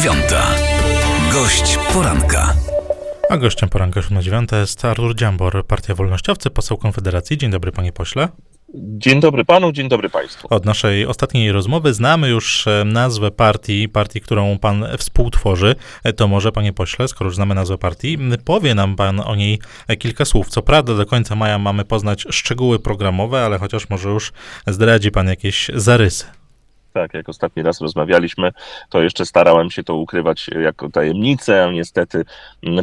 dziewiąta. Gość poranka. A gościem poranka na dziewiąta jest Artur Dziambor, Partia Wolnościowcy, poseł Konfederacji. Dzień dobry, panie pośle. Dzień dobry panu, dzień dobry państwu. Od naszej ostatniej rozmowy znamy już e, nazwę partii, partii, którą pan współtworzy. E, to może, panie pośle, skoro już znamy nazwę partii, powie nam pan o niej kilka słów. Co prawda do końca maja mamy poznać szczegóły programowe, ale chociaż może już zdradzi pan jakieś zarysy tak, jak ostatni raz rozmawialiśmy, to jeszcze starałem się to ukrywać jako tajemnicę, a niestety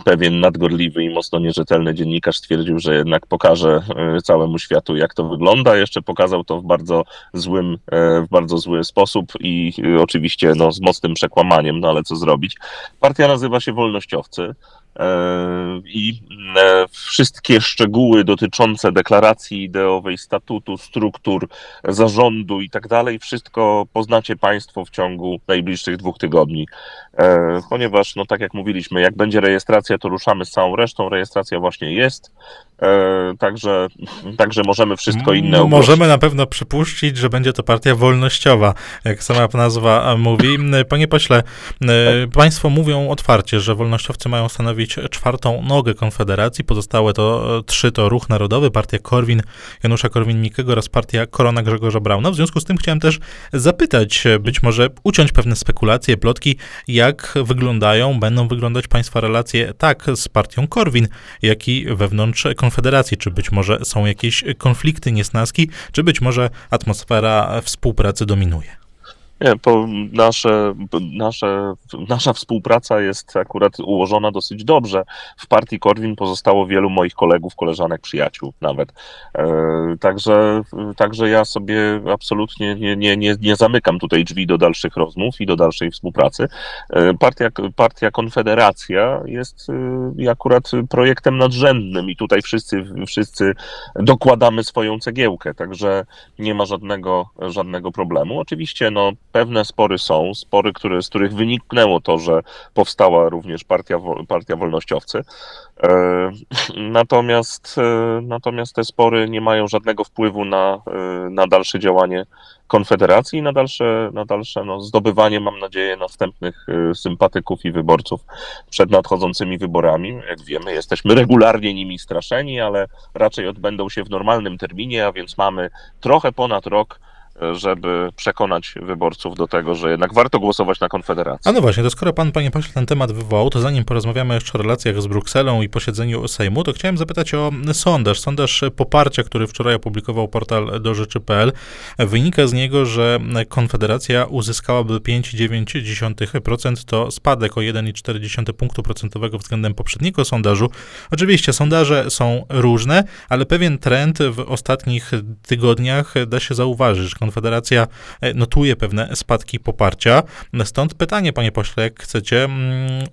pewien nadgorliwy i mocno nierzetelny dziennikarz stwierdził, że jednak pokaże e, całemu światu, jak to wygląda. Jeszcze pokazał to w bardzo złym, e, w bardzo zły sposób i e, oczywiście no, z mocnym przekłamaniem, no ale co zrobić. Partia nazywa się Wolnościowcy. E, i e, wszystkie szczegóły dotyczące deklaracji ideowej, statutu, struktur, zarządu i tak dalej, wszystko poznacie Państwo w ciągu najbliższych dwóch tygodni. E, ponieważ, no tak jak mówiliśmy, jak będzie rejestracja, to ruszamy z całą resztą. Rejestracja właśnie jest. Także, także możemy wszystko inne ogłosić. Możemy na pewno przypuścić, że będzie to partia wolnościowa, jak sama nazwa mówi. Panie pośle, tak. Państwo mówią otwarcie, że wolnościowcy mają stanowić czwartą nogę Konfederacji. Pozostałe to e, trzy to Ruch Narodowy, Partia Korwin, Janusza Korwin-Mikkego oraz Partia Korona Grzegorza Brauna. W związku z tym chciałem też zapytać, e, być może uciąć pewne spekulacje, plotki, jak wyglądają, będą wyglądać Państwa relacje tak z partią Korwin, jak i wewnątrz Konfederacji. Czy być może są jakieś konflikty, niesnaski, czy być może atmosfera współpracy dominuje? Nie, po nasze, nasze, nasza współpraca jest akurat ułożona dosyć dobrze. W partii Korwin pozostało wielu moich kolegów, koleżanek, przyjaciół nawet. E, także, także ja sobie absolutnie nie, nie, nie, nie zamykam tutaj drzwi do dalszych rozmów i do dalszej współpracy. E, partia, partia Konfederacja jest e, akurat projektem nadrzędnym i tutaj wszyscy, wszyscy dokładamy swoją cegiełkę, także nie ma żadnego, żadnego problemu. Oczywiście, no, pewne spory są, spory, które, z których wyniknęło to, że powstała również partia, partia wolnościowcy. E, natomiast, e, natomiast te spory nie mają żadnego wpływu na, e, na dalsze działanie Konfederacji i na dalsze, na dalsze no, zdobywanie, mam nadzieję, następnych sympatyków i wyborców przed nadchodzącymi wyborami. Jak wiemy, jesteśmy regularnie nimi straszeni, ale raczej odbędą się w normalnym terminie, a więc mamy trochę ponad rok żeby przekonać wyborców do tego, że jednak warto głosować na Konfederację. A no właśnie, to skoro pan, panie pośle, ten temat wywołał, to zanim porozmawiamy jeszcze o relacjach z Brukselą i posiedzeniu Sejmu, to chciałem zapytać o sondaż. Sondaż poparcia, który wczoraj opublikował portal dożyczy.pl. Wynika z niego, że Konfederacja uzyskałaby 5,9%, to spadek o 1,4 punktu procentowego względem poprzedniego sondażu. Oczywiście sondaże są różne, ale pewien trend w ostatnich tygodniach da się zauważyć, Konfederacja e, notuje pewne spadki poparcia. Stąd pytanie, panie pośle, jak chcecie mm,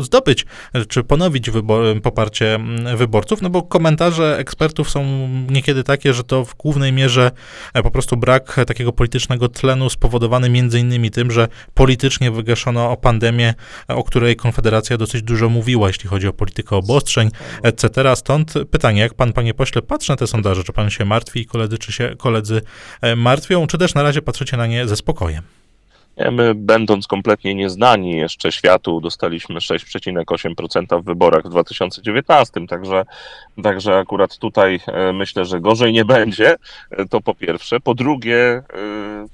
zdobyć czy ponowić wybor, poparcie mm, wyborców, no bo komentarze ekspertów są niekiedy takie, że to w głównej mierze e, po prostu brak takiego politycznego tlenu spowodowany między innymi tym, że politycznie wygaszono o pandemię, o której Konfederacja dosyć dużo mówiła, jeśli chodzi o politykę obostrzeń, etc. Stąd pytanie, jak pan, panie pośle, patrzy na te sondaże, czy pan się martwi i koledzy, czy się koledzy e, czy też na razie patrzycie na nie ze spokojem? My, będąc kompletnie nieznani jeszcze światu, dostaliśmy 6,8% w wyborach w 2019, także, także akurat tutaj e, myślę, że gorzej nie będzie. E, to po pierwsze. Po drugie, e,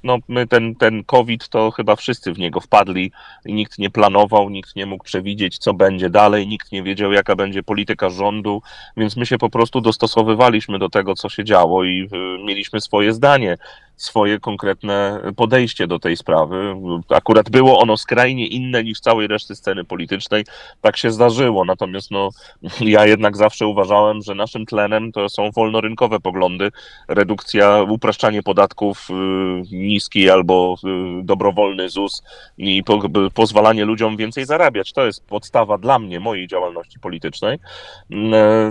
no my ten, ten COVID to chyba wszyscy w niego wpadli nikt nie planował, nikt nie mógł przewidzieć, co będzie dalej, nikt nie wiedział, jaka będzie polityka rządu, więc my się po prostu dostosowywaliśmy do tego, co się działo i mieliśmy swoje zdanie swoje konkretne podejście do tej sprawy. Akurat było ono skrajnie inne niż całej reszty sceny politycznej. Tak się zdarzyło. Natomiast no, ja jednak zawsze uważałem, że naszym tlenem to są wolnorynkowe poglądy. Redukcja, upraszczanie podatków, y, niski albo y, dobrowolny ZUS i po, pozwalanie ludziom więcej zarabiać. To jest podstawa dla mnie, mojej działalności politycznej. Y,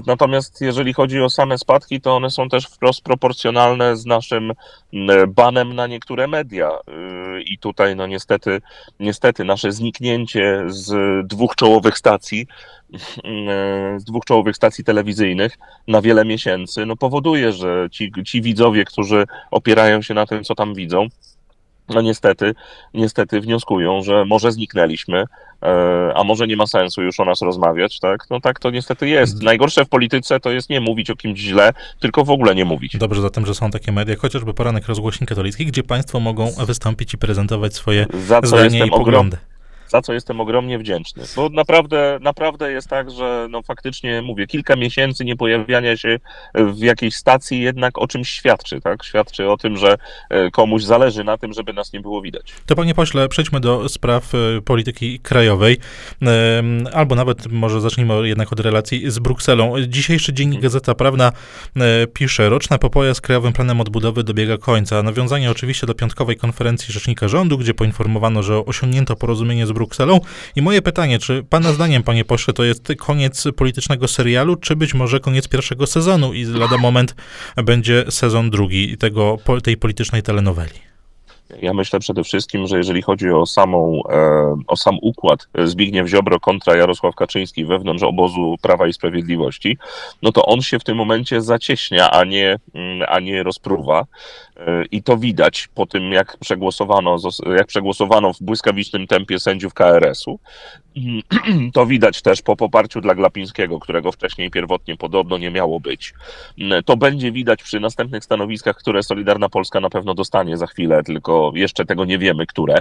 natomiast jeżeli chodzi o same spadki, to one są też wprost proporcjonalne z naszym banem na niektóre media. Y, I tutaj, no niestety, niestety nasze zniknięcie z dwóch czołowych stacji, y, z dwóch czołowych stacji telewizyjnych na wiele miesięcy, no powoduje, że ci, ci widzowie, którzy opierają się na tym, co tam widzą, no niestety, niestety wnioskują, że może zniknęliśmy, e, a może nie ma sensu już o nas rozmawiać, tak? No tak to niestety jest. Najgorsze w polityce to jest nie mówić o kimś źle, tylko w ogóle nie mówić. Dobrze zatem, że są takie media, chociażby poranek rozgłośni katolicki, gdzie państwo mogą wystąpić i prezentować swoje Za co zdanie i poglądy. Za co jestem ogromnie wdzięczny. Bo naprawdę, naprawdę jest tak, że no faktycznie mówię, kilka miesięcy nie pojawiania się w jakiejś stacji jednak o czymś świadczy, tak? Świadczy o tym, że e, komuś zależy na tym, żeby nas nie było widać. To panie pośle, przejdźmy do spraw e, polityki krajowej, albo nawet może zacznijmy jednak od relacji z Brukselą. Dzisiejszy dziennik Gazeta Prawna e, pisze, roczna popoja z Krajowym Planem Odbudowy dobiega końca. Nawiązanie oczywiście do piątkowej konferencji Rzecznika Rządu, gdzie poinformowano, że osiągnięto porozumienie z Brukselą. I moje pytanie, czy pana zdaniem, panie pośle, to jest koniec politycznego serialu, czy być może koniec pierwszego sezonu i lada moment będzie sezon drugi tego, tej politycznej telenoweli? Ja myślę przede wszystkim, że jeżeli chodzi o samą, e, o sam układ Zbigniew Ziobro kontra Jarosław Kaczyński wewnątrz obozu Prawa i Sprawiedliwości, no to on się w tym momencie zacieśnia, a nie, mm, a nie rozpruwa. I to widać po tym, jak przegłosowano, jak przegłosowano w błyskawicznym tempie sędziów KRS-u. To widać też po poparciu dla Glapińskiego, którego wcześniej pierwotnie podobno nie miało być. To będzie widać przy następnych stanowiskach, które Solidarna Polska na pewno dostanie za chwilę, tylko jeszcze tego nie wiemy, które.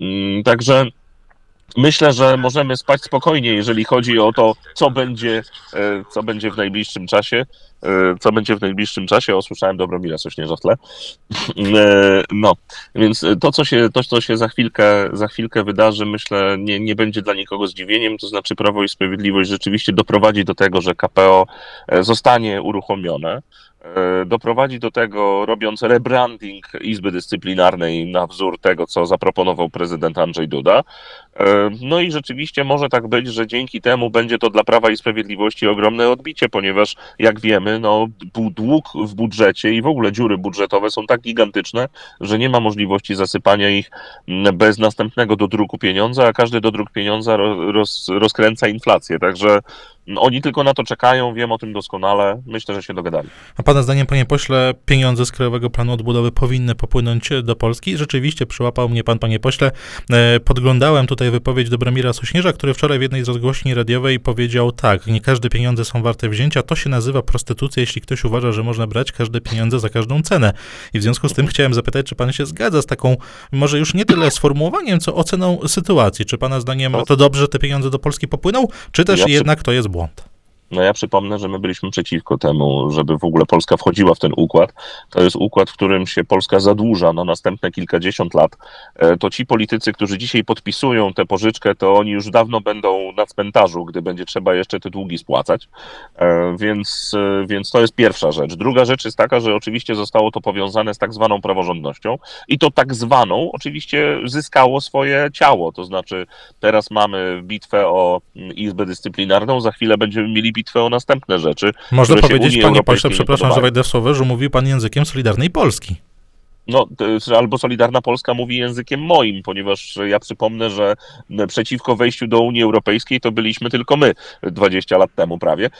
Mm, Także myślę, że możemy spać spokojnie, jeżeli chodzi o to, co będzie, e, co będzie w najbliższym czasie. E, Co będzie w najbliższym czasie? O, słyszałem Dobromira Sośnierza w tle. E, No, więc to, co się, to, co się za chwilkę, za chwilkę wydarzy, myślę, nie, nie będzie dla nikogo zdziwieniem. To znaczy, Prawo i Sprawiedliwość rzeczywiście doprowadzi do tego, że KPO zostanie uruchomione. E, Doprowadzi do tego, robiąc rebranding Izby Dyscyplinarnej na wzór tego, co zaproponował prezydent Andrzej Duda. E, No i rzeczywiście może tak być, że dzięki temu będzie to dla Prawa i Sprawiedliwości ogromne odbicie, ponieważ jak wiemy, no, dług w budżecie i w ogóle dziury budżetowe są tak gigantyczne, że nie ma możliwości zasypania ich bez następnego dodruku pieniądza, a każdy dodruk pieniądza ro- roz, rozkręca inflację. Także oni tylko na to czekają, wiem o tym doskonale, myślę, że się dogadali. A pana zdaniem, panie pośle, pieniądze z Krajowego Planu Odbudowy powinny popłynąć do Polski? Rzeczywiście przyłapał mnie pan, panie pośle. E, Podglądałem tutaj wypowiedź Dobromira Sośnierza, który wczoraj w jednej z rozgłośni radiowej powiedział tak, nie każde pieniądze są warte wzięcia, to się nazywa prostytucja, jeśli ktoś uważa, że można brać każde pieniądze za każdą cenę. I w związku z tym chciałem zapytać, czy pan się zgadza z taką, może już nie tyle sformułowaniem, co oceną sytuacji. Czy pana zdaniem to dobrze, że te pieniądze do Polski popłyną, czy też Ja jednak to jest błąd? No ja przypomnę, że my byliśmy przeciwko temu, żeby w ogóle Polska wchodziła w ten układ. To jest układ, w którym się Polska zadłuża na następne kilkadziesiąt lat. E, To ci politycy, którzy dzisiaj podpisują tę pożyczkę, to oni już dawno będą na cmentarzu, gdy będzie trzeba jeszcze te długi spłacać. E, Więc, e, więc to jest pierwsza rzecz. Druga rzecz jest taka, że oczywiście zostało to powiązane z tak zwaną praworządnością i to tak zwaną oczywiście zyskało swoje ciało. To znaczy teraz mamy bitwę o mm, Izbę Dyscyplinarną, za chwilę będziemy mieli bitwę o następne rzeczy. Można powiedzieć, panie pośle, przepraszam, że wejdę w słowo, że mówił pan językiem Solidarnej Polski. No, albo Solidarna Polska mówi językiem moim, ponieważ ja przypomnę, że przeciwko wejściu do Unii Europejskiej to byliśmy tylko my 20 lat temu prawie.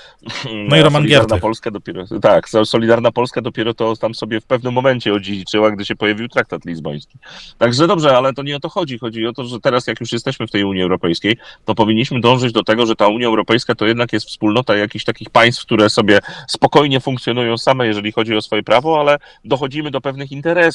No i A Roman Solidarna Giertych. Polska dopiero, tak, Solidarna Polska dopiero to tam sobie w pewnym momencie odziedziczyła, gdy się pojawił traktat lizboński. Także dobrze, ale to nie o to chodzi. Chodzi o to, że teraz jak już jesteśmy w tej Unii Europejskiej, to powinniśmy dążyć do tego, że ta Unia Europejska to jednak jest wspólnota jakichś takich państw, które sobie spokojnie funkcjonują same, jeżeli chodzi o swoje prawo, ale dochodzimy do pewnych interesów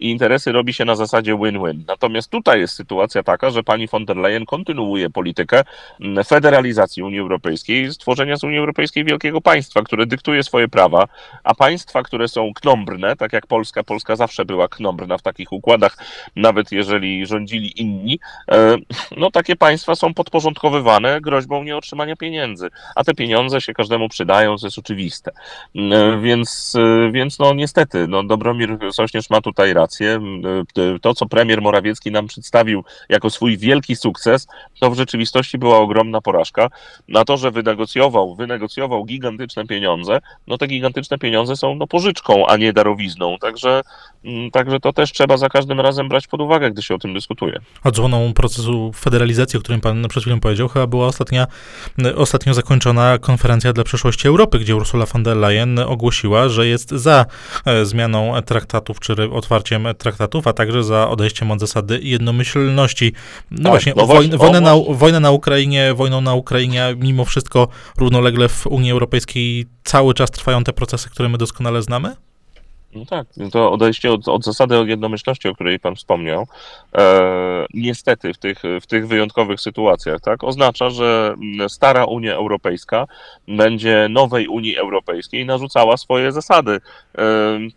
i interesy robi się na zasadzie win-win. Natomiast tutaj jest sytuacja taka, że pani von der Leyen kontynuuje politykę mm, federalizacji Unii Europejskiej, stworzenia z Unii Europejskiej wielkiego państwa, które dyktuje swoje prawa, a państwa, które są knombrne, tak jak Polska, Polska zawsze była knombrna w takich układach, nawet jeżeli rządzili inni, e, no takie państwa są podporządkowywane groźbą nieotrzymania pieniędzy, a te pieniądze się każdemu przydają, to jest oczywiste. E, Więc, e, więc no niestety, no Dobromir Sośnierz ma tutaj rację. E, To, co premier Morawiecki nam przedstawił jako swój wielki sukces, to w rzeczywistości była ogromna porażka. Na to, że wynegocjował, wynegocjował gigantyczne pieniądze, no te gigantyczne pieniądze są no, pożyczką, a nie darowizną. Także, także to też trzeba za każdym razem brać pod uwagę, gdy się o tym dyskutuje. Odzłoną procesu federalizacji, o którym pan przed chwilą powiedział, chyba była ostatnia, ostatnio zakończona konferencja dla przyszłości Europy, gdzie Ursula von der Leyen ogłosiła, że jest za e, zmianą traktatów czy otwarciem traktatów, a także za odejściem od zasady jednomyślności. No Tak, właśnie, no właśnie, wojnę, na, wojnę na Ukrainie, wojną na Ukrainie, mimo wszystko równolegle w Unii Europejskiej cały czas trwają te procesy, które my doskonale znamy? No tak, to odejście od, od zasady jednomyślności, o której Pan wspomniał, e, niestety w tych, w tych wyjątkowych sytuacjach, tak, oznacza, że stara Unia Europejska będzie nowej Unii Europejskiej narzucała swoje zasady. E,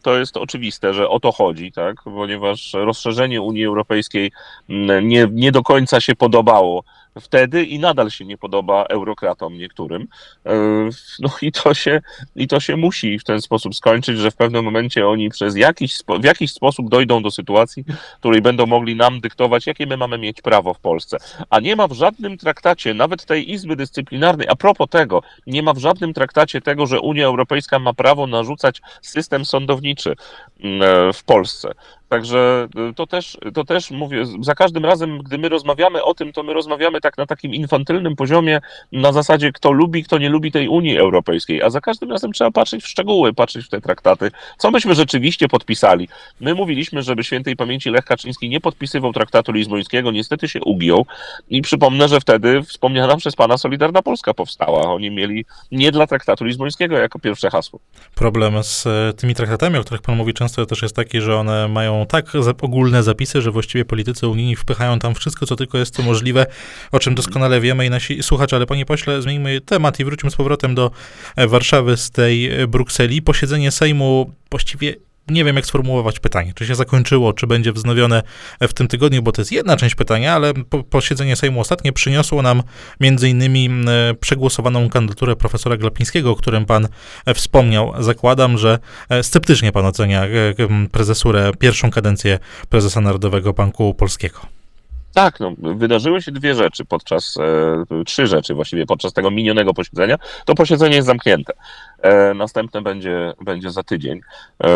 to jest oczywiste, że o to chodzi, tak, ponieważ rozszerzenie Unii Europejskiej mm, nie, nie do końca się podobało wtedy i nadal się nie podoba eurokratom niektórym. E, No i to się, i to się musi w ten sposób skończyć, że w pewnym momencie oni przez jakiś, w jakiś sposób dojdą do sytuacji, w której będą mogli nam dyktować, jakie my mamy mieć prawo w Polsce. A nie ma w żadnym traktacie, nawet tej Izby Dyscyplinarnej, a propos tego, nie ma w żadnym traktacie tego, że Unia Europejska ma prawo narzucać system sądowniczy mm, e, w Polsce. Także y, to też, to też mówię, za każdym razem, gdy my rozmawiamy o tym, to my rozmawiamy tak na takim infantylnym poziomie, na zasadzie kto lubi, kto nie lubi tej Unii Europejskiej, a za każdym razem trzeba patrzeć w szczegóły, patrzeć w te traktaty, co myśmy rzeczywiście podpisali. My mówiliśmy, żeby świętej pamięci Lech Kaczyński nie podpisywał traktatu lizbońskiego, niestety się ugiął i przypomnę, że wtedy wspomniana przez pana Solidarna Polska powstała. Oni mieli nie dla traktatu lizbońskiego jako pierwsze hasło. Problem z e, tymi traktatami, o których pan mówi często, też jest taki, że one mają tak ogólne zapisy, że właściwie politycy unijni wpychają tam wszystko, co tylko jest to możliwe, o czym doskonale wiemy i nasi słuchacze. Ale panie pośle, zmieńmy temat i wróćmy z powrotem do e, Warszawy z tej e, Brukseli. Posiedzenie Sejmu właściwie nie wiem, jak sformułować pytanie. Czy się zakończyło, czy będzie wznowione w tym tygodniu, bo to jest jedna część pytania, ale po, posiedzenie Sejmu ostatnie przyniosło nam między innymi przegłosowaną kandydaturę profesora Glapińskiego, o którym pan e, wspomniał. Zakładam, że e, sceptycznie pan ocenia e, prezesurę, pierwszą kadencję prezesa Narodowego Banku Polskiego. Tak, no, wydarzyły się dwie rzeczy podczas, e, trzy rzeczy właściwie podczas tego minionego posiedzenia. To posiedzenie jest zamknięte. E, następne będzie, będzie za tydzień. E,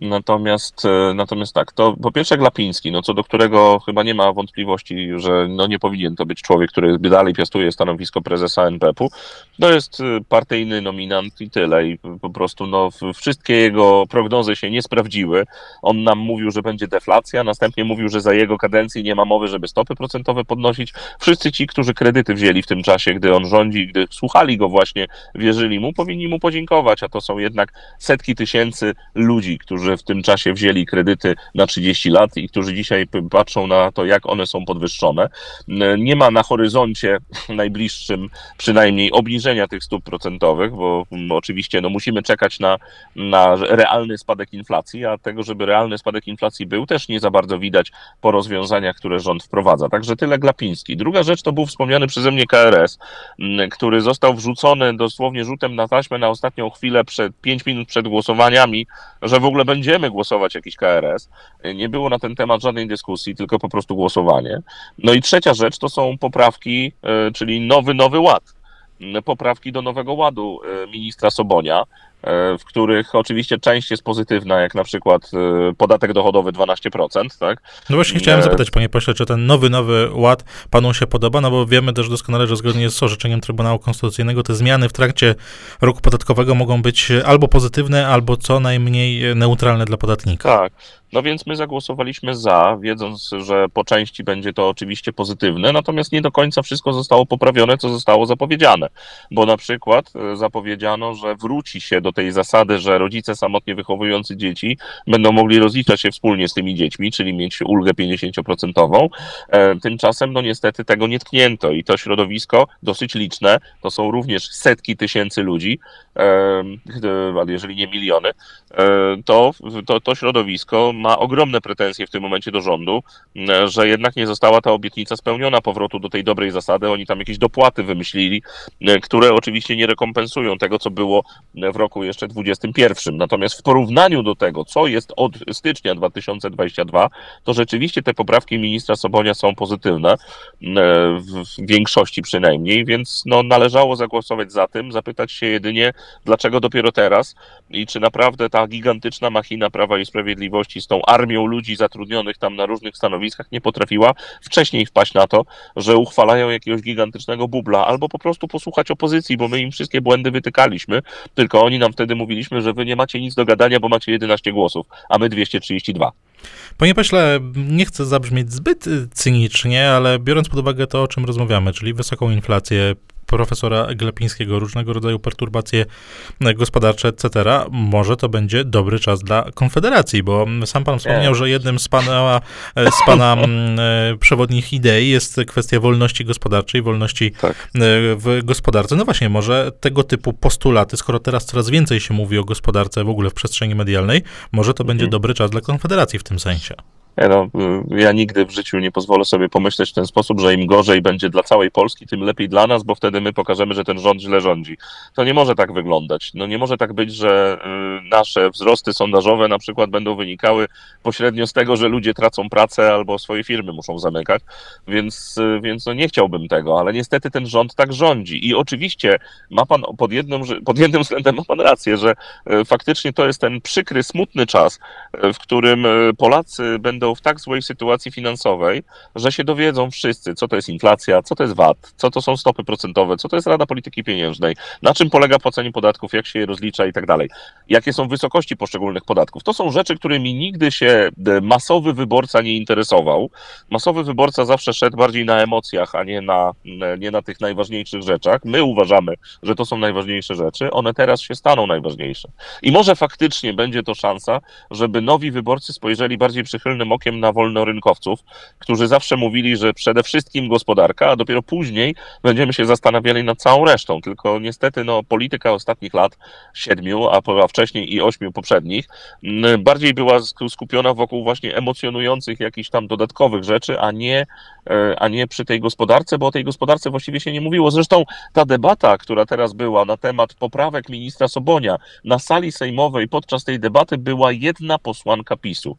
natomiast, e, natomiast tak, to po pierwsze Glapiński, no, co do którego chyba nie ma wątpliwości, że no, nie powinien to być człowiek, który dalej piastuje stanowisko prezesa NBP-u. To jest partyjny nominant i tyle. I po prostu no, wszystkie jego prognozy się nie sprawdziły. On nam mówił, że będzie deflacja, następnie mówił, że za jego kadencji nie ma mowy, żeby stopy procentowe podnosić. Wszyscy ci, którzy kredyty wzięli w tym czasie, gdy on rządzi, gdy słuchali go właśnie, wierzyli mu, powinni mu podziękować, a to są jednak setki tysięcy ludzi, którzy w tym czasie wzięli kredyty na 30 lat i którzy dzisiaj patrzą na to, jak one są podwyższone. Nie ma na horyzoncie najbliższym przynajmniej obniżenia tych stóp procentowych, bo oczywiście no, musimy czekać na, na realny spadek inflacji, a tego, żeby realny spadek inflacji był, też nie za bardzo widać po rozwiązaniach, które rząd wprowadza. Także tyle Glapiński. Druga rzecz to był wspomniany przeze mnie KRS, który został wrzucony dosłownie rzutem na taśmę na ostatnią chwilę, przed 5 minut przed głosowaniami, że w ogóle będziemy głosować jakiś KRS. Nie było na ten temat żadnej dyskusji, tylko po prostu głosowanie. No i trzecia rzecz to są poprawki, e, czyli nowy, nowy ład. Poprawki do nowego ładu e, ministra Sobonia, w których oczywiście część jest pozytywna, jak na przykład e, podatek dochodowy 12%, tak? No właśnie chciałem zapytać, panie pośle, czy ten nowy, nowy ład panu się podoba, no bo wiemy też doskonale, że zgodnie z orzeczeniem Trybunału Konstytucyjnego te zmiany w trakcie roku podatkowego mogą być albo pozytywne, albo co najmniej neutralne dla podatnika. Tak. No więc my zagłosowaliśmy za, wiedząc, że po części będzie to oczywiście pozytywne, natomiast nie do końca wszystko zostało poprawione, co zostało zapowiedziane. Bo na przykład e, zapowiedziano, że wróci się do tej zasady, że rodzice samotnie wychowujący dzieci będą mogli rozliczać się wspólnie z tymi dziećmi, czyli mieć ulgę 50%. E, Tymczasem, no niestety tego nie tknięto i to środowisko dosyć liczne, to są również setki tysięcy ludzi, e, ale jeżeli nie miliony, e, to, to, to środowisko ma ogromne pretensje w tym momencie do rządu, że jednak nie została ta obietnica spełniona powrotu do tej dobrej zasady. Oni tam jakieś dopłaty wymyślili, które oczywiście nie rekompensują tego, co było w roku jeszcze 2021. Natomiast w porównaniu do tego, co jest od stycznia 2022, to rzeczywiście te poprawki ministra Sobonia są pozytywne, e, w większości przynajmniej, więc no, należało zagłosować za tym, zapytać się jedynie, dlaczego dopiero teraz i czy naprawdę ta gigantyczna machina Prawa i Sprawiedliwości z tą armią ludzi zatrudnionych tam na różnych stanowiskach nie potrafiła wcześniej wpaść na to, że uchwalają jakiegoś gigantycznego bubla, albo po prostu posłuchać opozycji, bo my im wszystkie błędy wytykaliśmy, tylko oni nam wtedy mówiliśmy, że wy nie macie nic do gadania, bo macie 11 głosów, a my 232. Panie pośle, nie chcę zabrzmieć zbyt cynicznie, ale biorąc pod uwagę to, o czym rozmawiamy, czyli wysoką inflację, profesora Glapińskiego, różnego rodzaju perturbacje gospodarcze, etc., może to będzie dobry czas dla Konfederacji, bo sam pan wspomniał, że jednym z pana, z pana przewodnich idei jest kwestia wolności gospodarczej, wolności tak. w gospodarce. No właśnie, może tego typu postulaty, skoro teraz coraz więcej się mówi o gospodarce w ogóle w przestrzeni medialnej, może to będzie mhm. dobry czas dla Konfederacji w tym sensie. No, y, ja nigdy w życiu nie pozwolę sobie pomyśleć w ten sposób, że im gorzej będzie dla całej Polski, tym lepiej dla nas, bo wtedy my pokażemy, że ten rząd źle rządzi. To nie może tak wyglądać. No nie może tak być, że y, nasze wzrosty sondażowe na przykład będą wynikały pośrednio z tego, że ludzie tracą pracę albo swoje firmy muszą zamykać, więc, y, więc no nie chciałbym tego, ale niestety ten rząd tak rządzi. I oczywiście ma pan pod, jednym, pod jednym względem ma pan rację, że faktycznie to jest ten przykry, smutny czas, w którym Polacy będą będą w tak złej sytuacji finansowej, że się dowiedzą wszyscy, co to jest inflacja, co to jest VAT, co to są stopy procentowe, co to jest Rada Polityki Pieniężnej, na czym polega płacenie podatków, jak się je rozlicza i tak dalej, jakie są wysokości poszczególnych podatków. To są rzeczy, którymi nigdy się e, masowy wyborca nie interesował. Masowy wyborca zawsze szedł bardziej na emocjach, a nie na, e, nie na tych najważniejszych rzeczach. My uważamy, że to są najważniejsze rzeczy, one teraz się staną najważniejsze. I może faktycznie będzie to szansa, żeby nowi wyborcy spojrzeli bardziej przychylnym okiem na wolnorynkowców, którzy zawsze mówili, że przede wszystkim gospodarka, a dopiero później będziemy się zastanawiali nad całą resztą. Tylko niestety no, polityka ostatnich lat, siedmiu, a, a wcześniej i ośmiu poprzednich, bardziej była skupiona wokół właśnie emocjonujących jakichś tam dodatkowych rzeczy, a nie, e, a nie przy tej gospodarce, bo o tej gospodarce właściwie się nie mówiło. Zresztą ta debata, która teraz była na temat poprawek ministra Sobonia na sali sejmowej podczas tej debaty była jedna posłanka PiSu.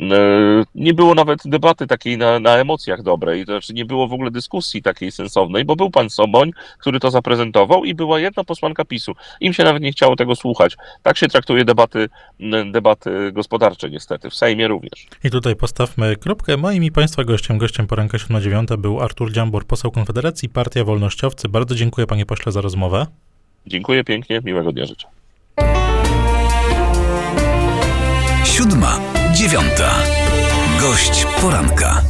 E, nie było nawet debaty takiej na, na emocjach dobrej, to znaczy nie było w ogóle dyskusji takiej sensownej, bo był pan Soboń, który to zaprezentował i była jedna posłanka PiSu. Im się nawet nie chciało tego słuchać. Tak się traktuje debaty, debaty gospodarcze niestety, w Sejmie również. I tutaj postawmy kropkę. Moim i Państwa gościem, gościem poranka 7.9 był Artur Dziambor, poseł Konfederacji, Partia Wolnościowcy. Bardzo dziękuję panie pośle za rozmowę. Dziękuję pięknie, miłego dnia życzę. Siódma dziewiąta. Gość poranka.